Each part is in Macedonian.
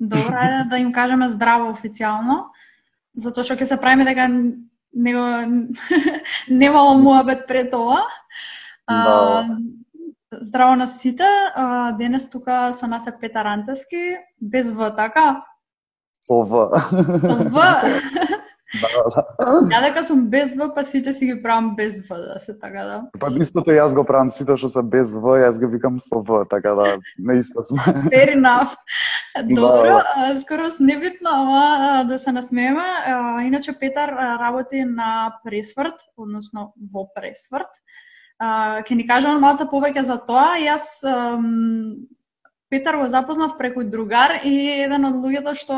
Добро, ајде да им кажеме здраво официјално, затоа што ќе се правиме дека него немало муабет пред ова. Да. здраво на сите. А, денес тука со нас е Петар Антески, без В, така? Со В. Со В. да, да. Ја дека сум без В, па сите си ги правам без В, да се така да. Па истото јас го правам сите што се без В, јас ги викам со В, така да не исто сме. Fair enough. Добро, Да. а, скоро небитно, ама да се насмееме. Иначе Петар работи на Пресврт, односно во Пресврт. Ке ни каже он малце повеќе за тоа. Јас Петар го запознав преку другар и еден од луѓето што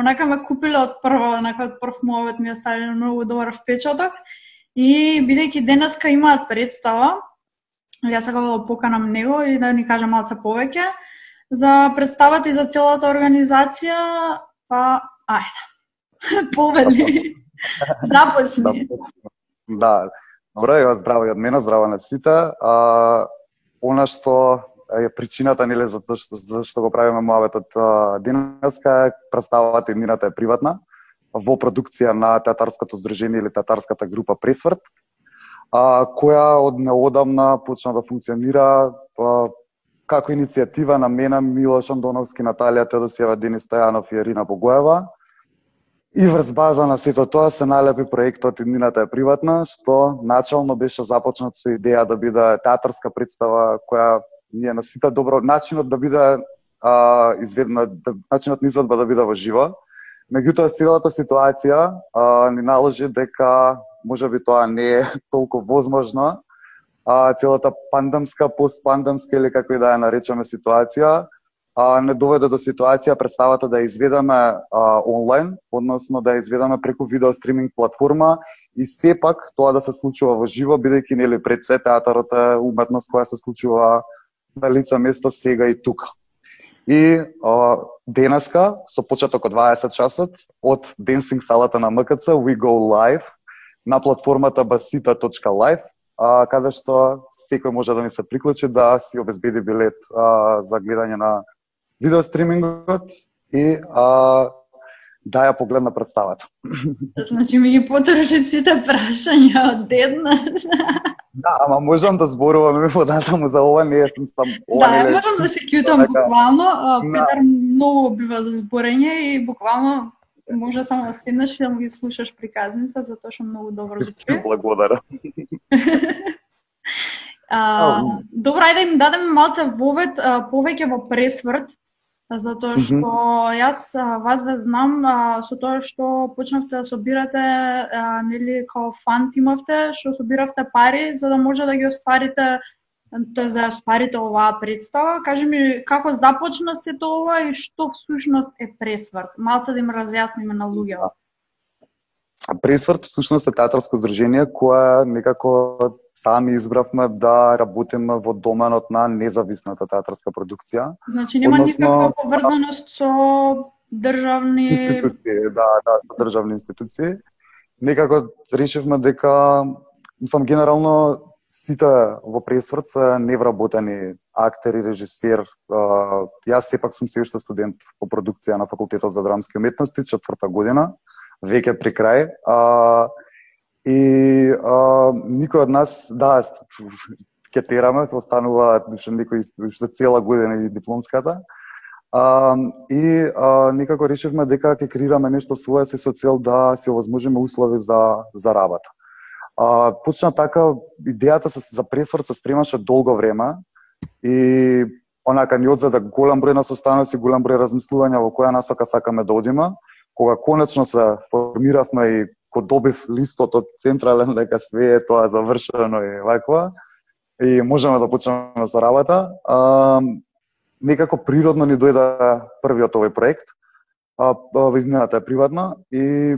онака ме купиле од прво, онака од прв муавет ми оставиле многу добар впечаток. И бидејќи денеска имаат представа, јас сега го поканам него и да ни каже малце повеќе за представата и за целата организација, па ајде. Повели. Започни. Да. Добро, ја здраво и од мене, здраво на сите. А, она што причината нели за тоа што, за што го правиме муаветот денеска е представата еднината е приватна во продукција на театарското здружение или театарската група Пресврт, а, која од неодамна почна да функционира а, како иницијатива на мене, Милош Андоновски, Наталија Теодосиева, Денис Стојанов и Ирина Богоева. И врз база на сето тоа се налепи проектот Иднината е приватна, што начално беше започнат со идеја да биде театарска представа која ние на сите добро начинот да биде а, изведна, да, начинот на изведба да биде во живо. Меѓутоа целата ситуација а, ни наложи дека можеби тоа не е толку возможно. А, целата пандемска, постпандемска или како и да ја наречеме ситуација, а, не доведе до ситуација представата да изведаме а, онлайн, односно да изведаме преку видео стриминг платформа и сепак тоа да се случува во живо, бидејќи нели пред се театарот е уметност која се случува на лица место сега и тука. И а, денеска, со почеток од 20 часот, од денсинг салата на МКЦ, we go live на платформата basita.live, а, каде што секој може да ни се приклучи да си обезбеди билет а, за гледање на видео стримингот и а, да ја погледна представата. Значи ми ги потруши сите прашања од еднаш. Да, ама можам да зборувам и податаму за ова, не сум сам ова Да, нели- можам да се кјутам Така. буквално. Да. Петар многу бива за зборење и буквално може само да седнеш и да му ги слушаш приказните, затоа што многу добро звучи. Благодарам. А, Ау. добро, ајде да им дадеме малце вовет повеќе во пресврт, затоа што јас а, вас ве знам а, со тоа што почнавте да собирате, а, нели, као фанд имавте, што собиравте пари за да може да ги остварите тоест да остварите оваа представа. Кажи ми како започна сето ова и што всушност е пресврт? Малце да им разјасниме на луѓето. Пресврт всушност е театарско здружение кое некако сами избравме да работиме во доменот на независната театарска продукција. Значи нема Односно, никаква поврзаност со државни Институции, да, да, со државни институции. Некако решивме дека, мислам, генерално сите во Пресврт се невработени актери, режисер. Јас сепак сум се уште студент по продукција на Факултетот за драмски уметности, четврта година, веќе при крај. А, и а, никој од нас, да, ќе тераме, тоа станува што некој што цела година и дипломската. А, и а, некако решивме дека ќе креираме нешто свое се со цел да се овозможиме услови за за работа. А, почна така идејата се за пресврт се спремаше долго време и онака ни одзада голем број на состаноци, голем број размислувања во која насока сакаме да одиме. Кога конечно се формиравме и го добив листот од централен дека све е тоа завршено и ваква и можеме да почнеме со работа. А, некако природно ни дојде првиот овој проект. А, а, е приватна и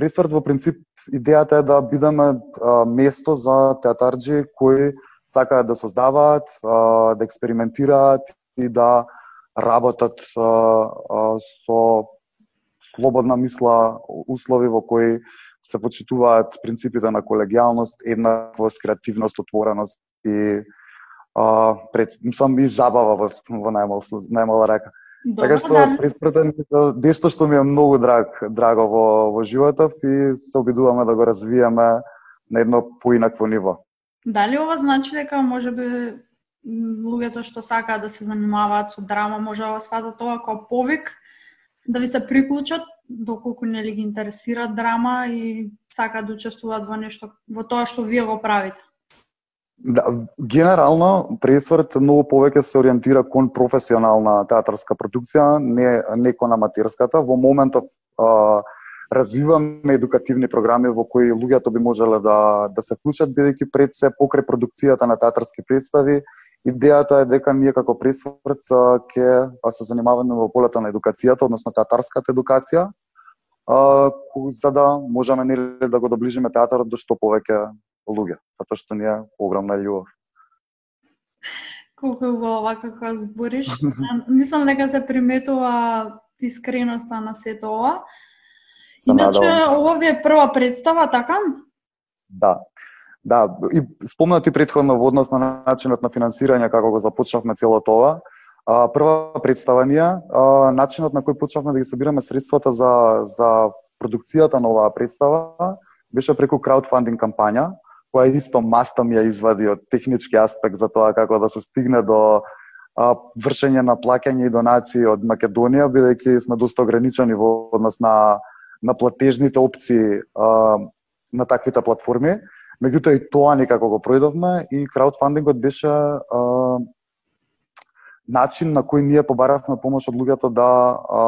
Пресврт во принцип идејата е да бидеме а, место за театарџи кои сакаат да создаваат, а, да експериментираат и да работат а, а, со слободна мисла, услови во кои се почитуваат принципите на колегијалност, еднаквост, креативност, отвореност и а, пред, мислам и забава во, во најмал, најмала рака. Добро, така што преспретен нешто што ми е многу драг, драго во, во животов и се обидуваме да го развиеме на едно поинакво ниво. Дали ова значи дека може би луѓето што сакаат да се занимаваат со драма може да сватат тоа како повик да ви се приклучат доколку нели ги интересира драма и сакаат да учествуваат во нешто во тоа што вие го правите? Да, генерално пресврт многу повеќе се ориентира кон професионална театарска продукција, не не кон аматерската. Во моментов а, развиваме едукативни програми во кои луѓето би можеле да да се вклучат бидејќи пред се покрај продукцијата на театарски представи идејата е дека ние како пресврт ќе се занимаваме во полето на едукацијата, односно театарската едукација, а, за да можеме нели да го доближиме театарот до што повеќе луѓе, затоа што ние огромна љубов. Колку убаво како збориш. Мислам дека се приметува искреноста на сето ова. Иначе, ова ви е прва представа, така? Да. Да, и спомнати предходно во однос на начинот на финансирање како го започнавме целото ова. А, прва представа ни начинот на кој почнавме да ги собираме средствата за за продукцијата на оваа представа беше преку краудфандинг кампања, која исто маста ми ја извади од технички аспект за тоа како да се стигне до а, вршење на плаќање и донации од Македонија, бидејќи сме доста ограничени во однос на на платежните опции а, на таквите платформи. Меѓутоа и тоа некако го пројдовме и краудфандингот беше а, начин на кој ние побаравме помош од луѓето да а,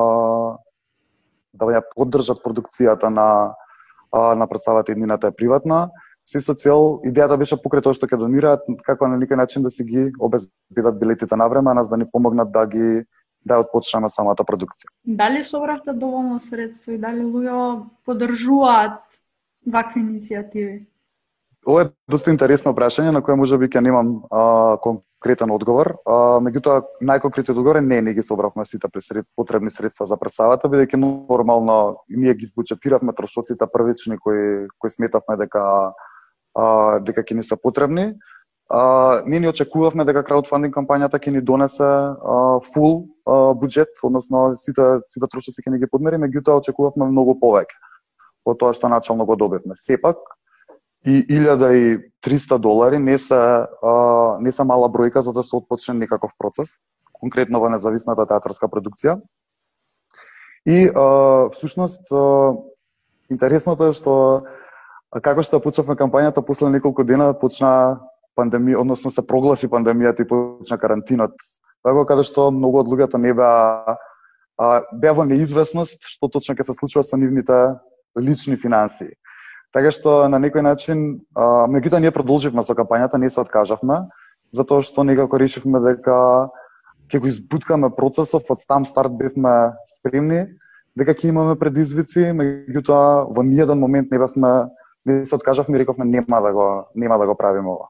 да ја поддржат продукцијата на а, на представата еднината е приватна. Се со цел идејата беше покрај тоа што ќе донираат како на некој начин да си ги обезбедат билетите на време, а нас да ни помогнат да ги да отпочнеме самата продукција. Дали собравте доволно средства и дали луѓе поддржуваат вакви иницијативи? Ова е доста интересно прашање на кое можеби ќе немам а, конкретен одговор. А, меѓутоа најконкретниот одговор е не, не ги собравме сите пресред, потребни средства за пресавата, бидејќи нормално ние ги збуџетиравме трошоците првични кои кои сметавме дека а, дека ќе ни се потребни. А, ние ни очекувавме дека краудфандинг кампањата ќе ни донесе а, фул а, буџет, односно сите сите трошоци ќе ни ги подмери, меѓутоа очекувавме многу повеќе од тоа што начално го добивме. Сепак, и 1300 долари не се а, не се мала бројка за да се отпочне некаков процес, конкретно во независната театарска продукција. И а, всушност а, интересното е што како што почнавме кампањата после неколку дена почна пандемија, односно се прогласи пандемијата и почна карантинот. Така каде што многу од луѓето не беа беа во неизвестност што точно ќе се случува со нивните лични финансии. Така што на некој начин, а, меѓутоа ние продолживме со кампањата, не се откажавме, затоа што некако решивме дека ќе го избуткаме процесов, од там старт бевме спремни, дека ќе имаме предизвици, меѓутоа во ниеден момент не бевме не се откажавме и рековме нема да го нема да го правиме ова.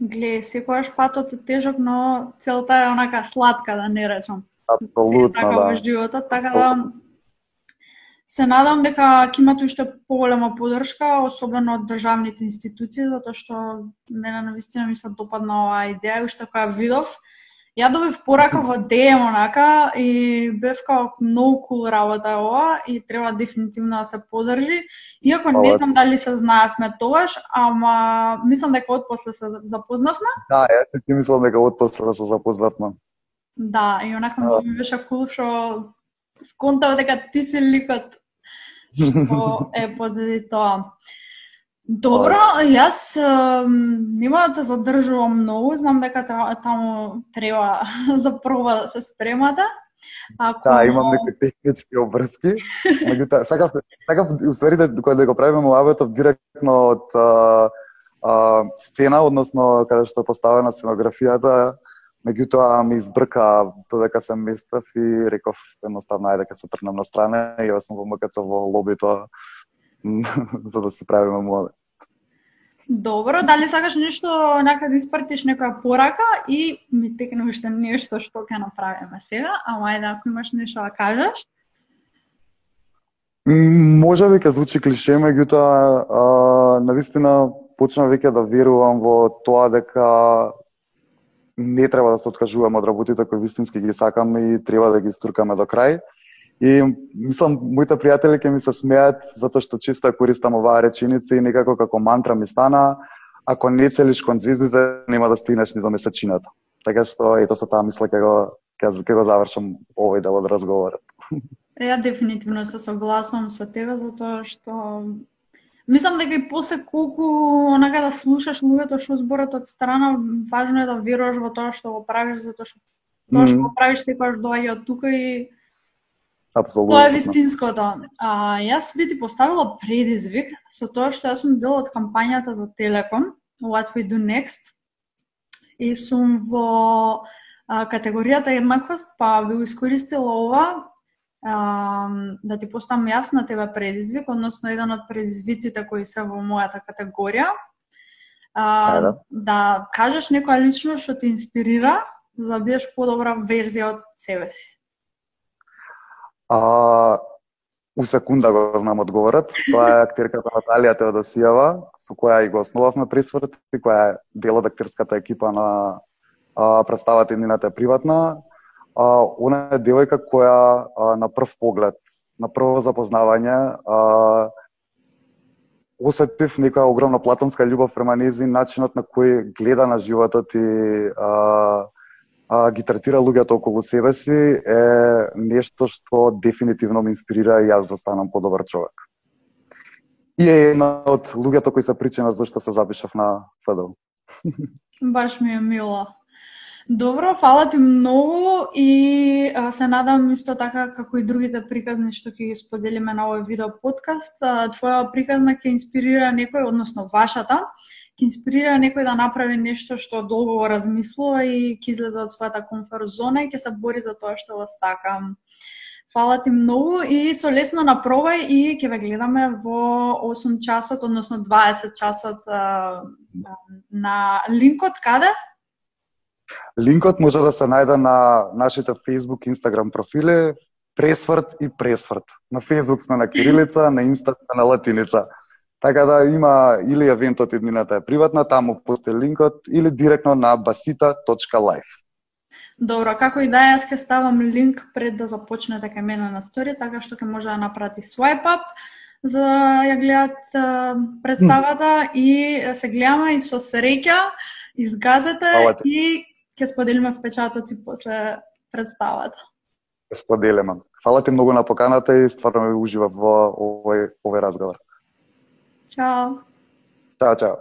Гле, секогаш патот е тежок, но целта е онака сладка да не речам. Апсолутно, така да. во животот, така да Се надам дека ќе имате уште поголема поддршка, особено од државните институции, затоа што мене навистина ми се допадна оваа идеја, уште која видов. Ја добив порака во DM онака и бев као многу кул работа ова и треба дефинитивно да се поддржи. Иако не знам дали се знаевме тогаш, ама мислам дека отпосле се запознавме. Да, јас си мислам дека отпосле се запознавме. Да, и онака ми беше кул што сконтав дека ти си ликот што е позади тоа. Добро, јас нема да те задржувам многу, знам дека таму треба за проба да се спремате. Ако... Да, имам некои технички обврски. Меѓутоа, сакав, сакав уствари да, да кога да го правиме лабетов директно од а, а, сцена, односно каде што е поставена сценографијата, Меѓутоа ми избрка додека се местав и реков едноставно ајде дека се тргнам на страна и јас сум во МКЦ во лобито за да се правиме муавет. Добро, дали сакаш нешто некаде да испратиш некоја порака и ми текне уште нешто што ќе направиме сега, ама ајде ако имаш нешто да кажеш. Може би ќе звучи клише, меѓутоа навистина почнав веќе да верувам во тоа дека не треба да се откажуваме од работите кои вистински ги сакаме и треба да ги стуркаме до крај. И мислам, моите пријатели ќе ми се смеат затоа што чисто ја користам оваа реченица и некако како мантра ми стана, ако не целиш кон звездите, нема да стигнеш ни до месечината. Така што ето со таа мисла ќе го ќе го завршам овој дел од разговорот. Ја дефинитивно се согласувам со тебе затоа што Мислам дека и после колку онака да слушаш луѓето што зборат од страна, важно е да веруваш во тоа што го правиш затоа што тоа што го правиш секогаш доаѓа од тука и Апсолутно. Тоа е вистинското. А, јас би ти поставила предизвик со тоа што јас сум дел од кампањата за Телеком, What We Do Next, и сум во а, категоријата еднаквост, па би го искористила ова да ти поставам јас на тебе предизвик, односно еден од предизвиците кои се во мојата категорија. А, да. да кажеш некоја лично што те инспирира за да бидеш подобра верзија од себе си. А, у секунда го знам одговорот. Тоа е актерката Наталија Теодосиева, со која и го основавме присврт, и која е дел од актерската екипа на а, представата Еднината приватна а, она е девојка која а, на прв поглед, на прво запознавање, а, осетив некоја огромна платонска љубов према незин начинот на кој гледа на животот и а, а, ги третира луѓето околу себе си е нешто што дефинитивно ме инспирира и јас да станам подобар човек. И е една од луѓето кои се причина зашто се запишав на ФДО. Баш ми е мило. Добро, фала ти многу и а, се надам исто така како и другите приказни што ќе ги споделиме на овој видео подкаст, а, твоја приказна ќе инспирира некој, односно вашата, ќе инспирира некој да направи нешто што долго го размислува и ќе излезе од својата комфорт зона и ќе се бори за тоа што го сакам. Фала ти многу и со лесно напробај и ќе ве гледаме во 8 часот, односно 20 часот а, на линкот каде? Линкот може да се најде на нашите Facebook, Instagram профили, Пресврт и Пресврт. На Facebook сме на кирилица, на Инста сме на латиница. Така да има или евентот еднината е приватна, таму постои линкот, или директно на basita.life. Добро, како и да јас ќе ставам линк пред да започнете кај мене на стори, така што ќе може да напрати swipe up за да ја гледат представата и се гледаме и со среќа, изгазете и ќе споделиме впечатоци после представата. Споделиме. Фала ти многу на поканата и стварно уживав во овој овој разговор. Чао. Чао, чао.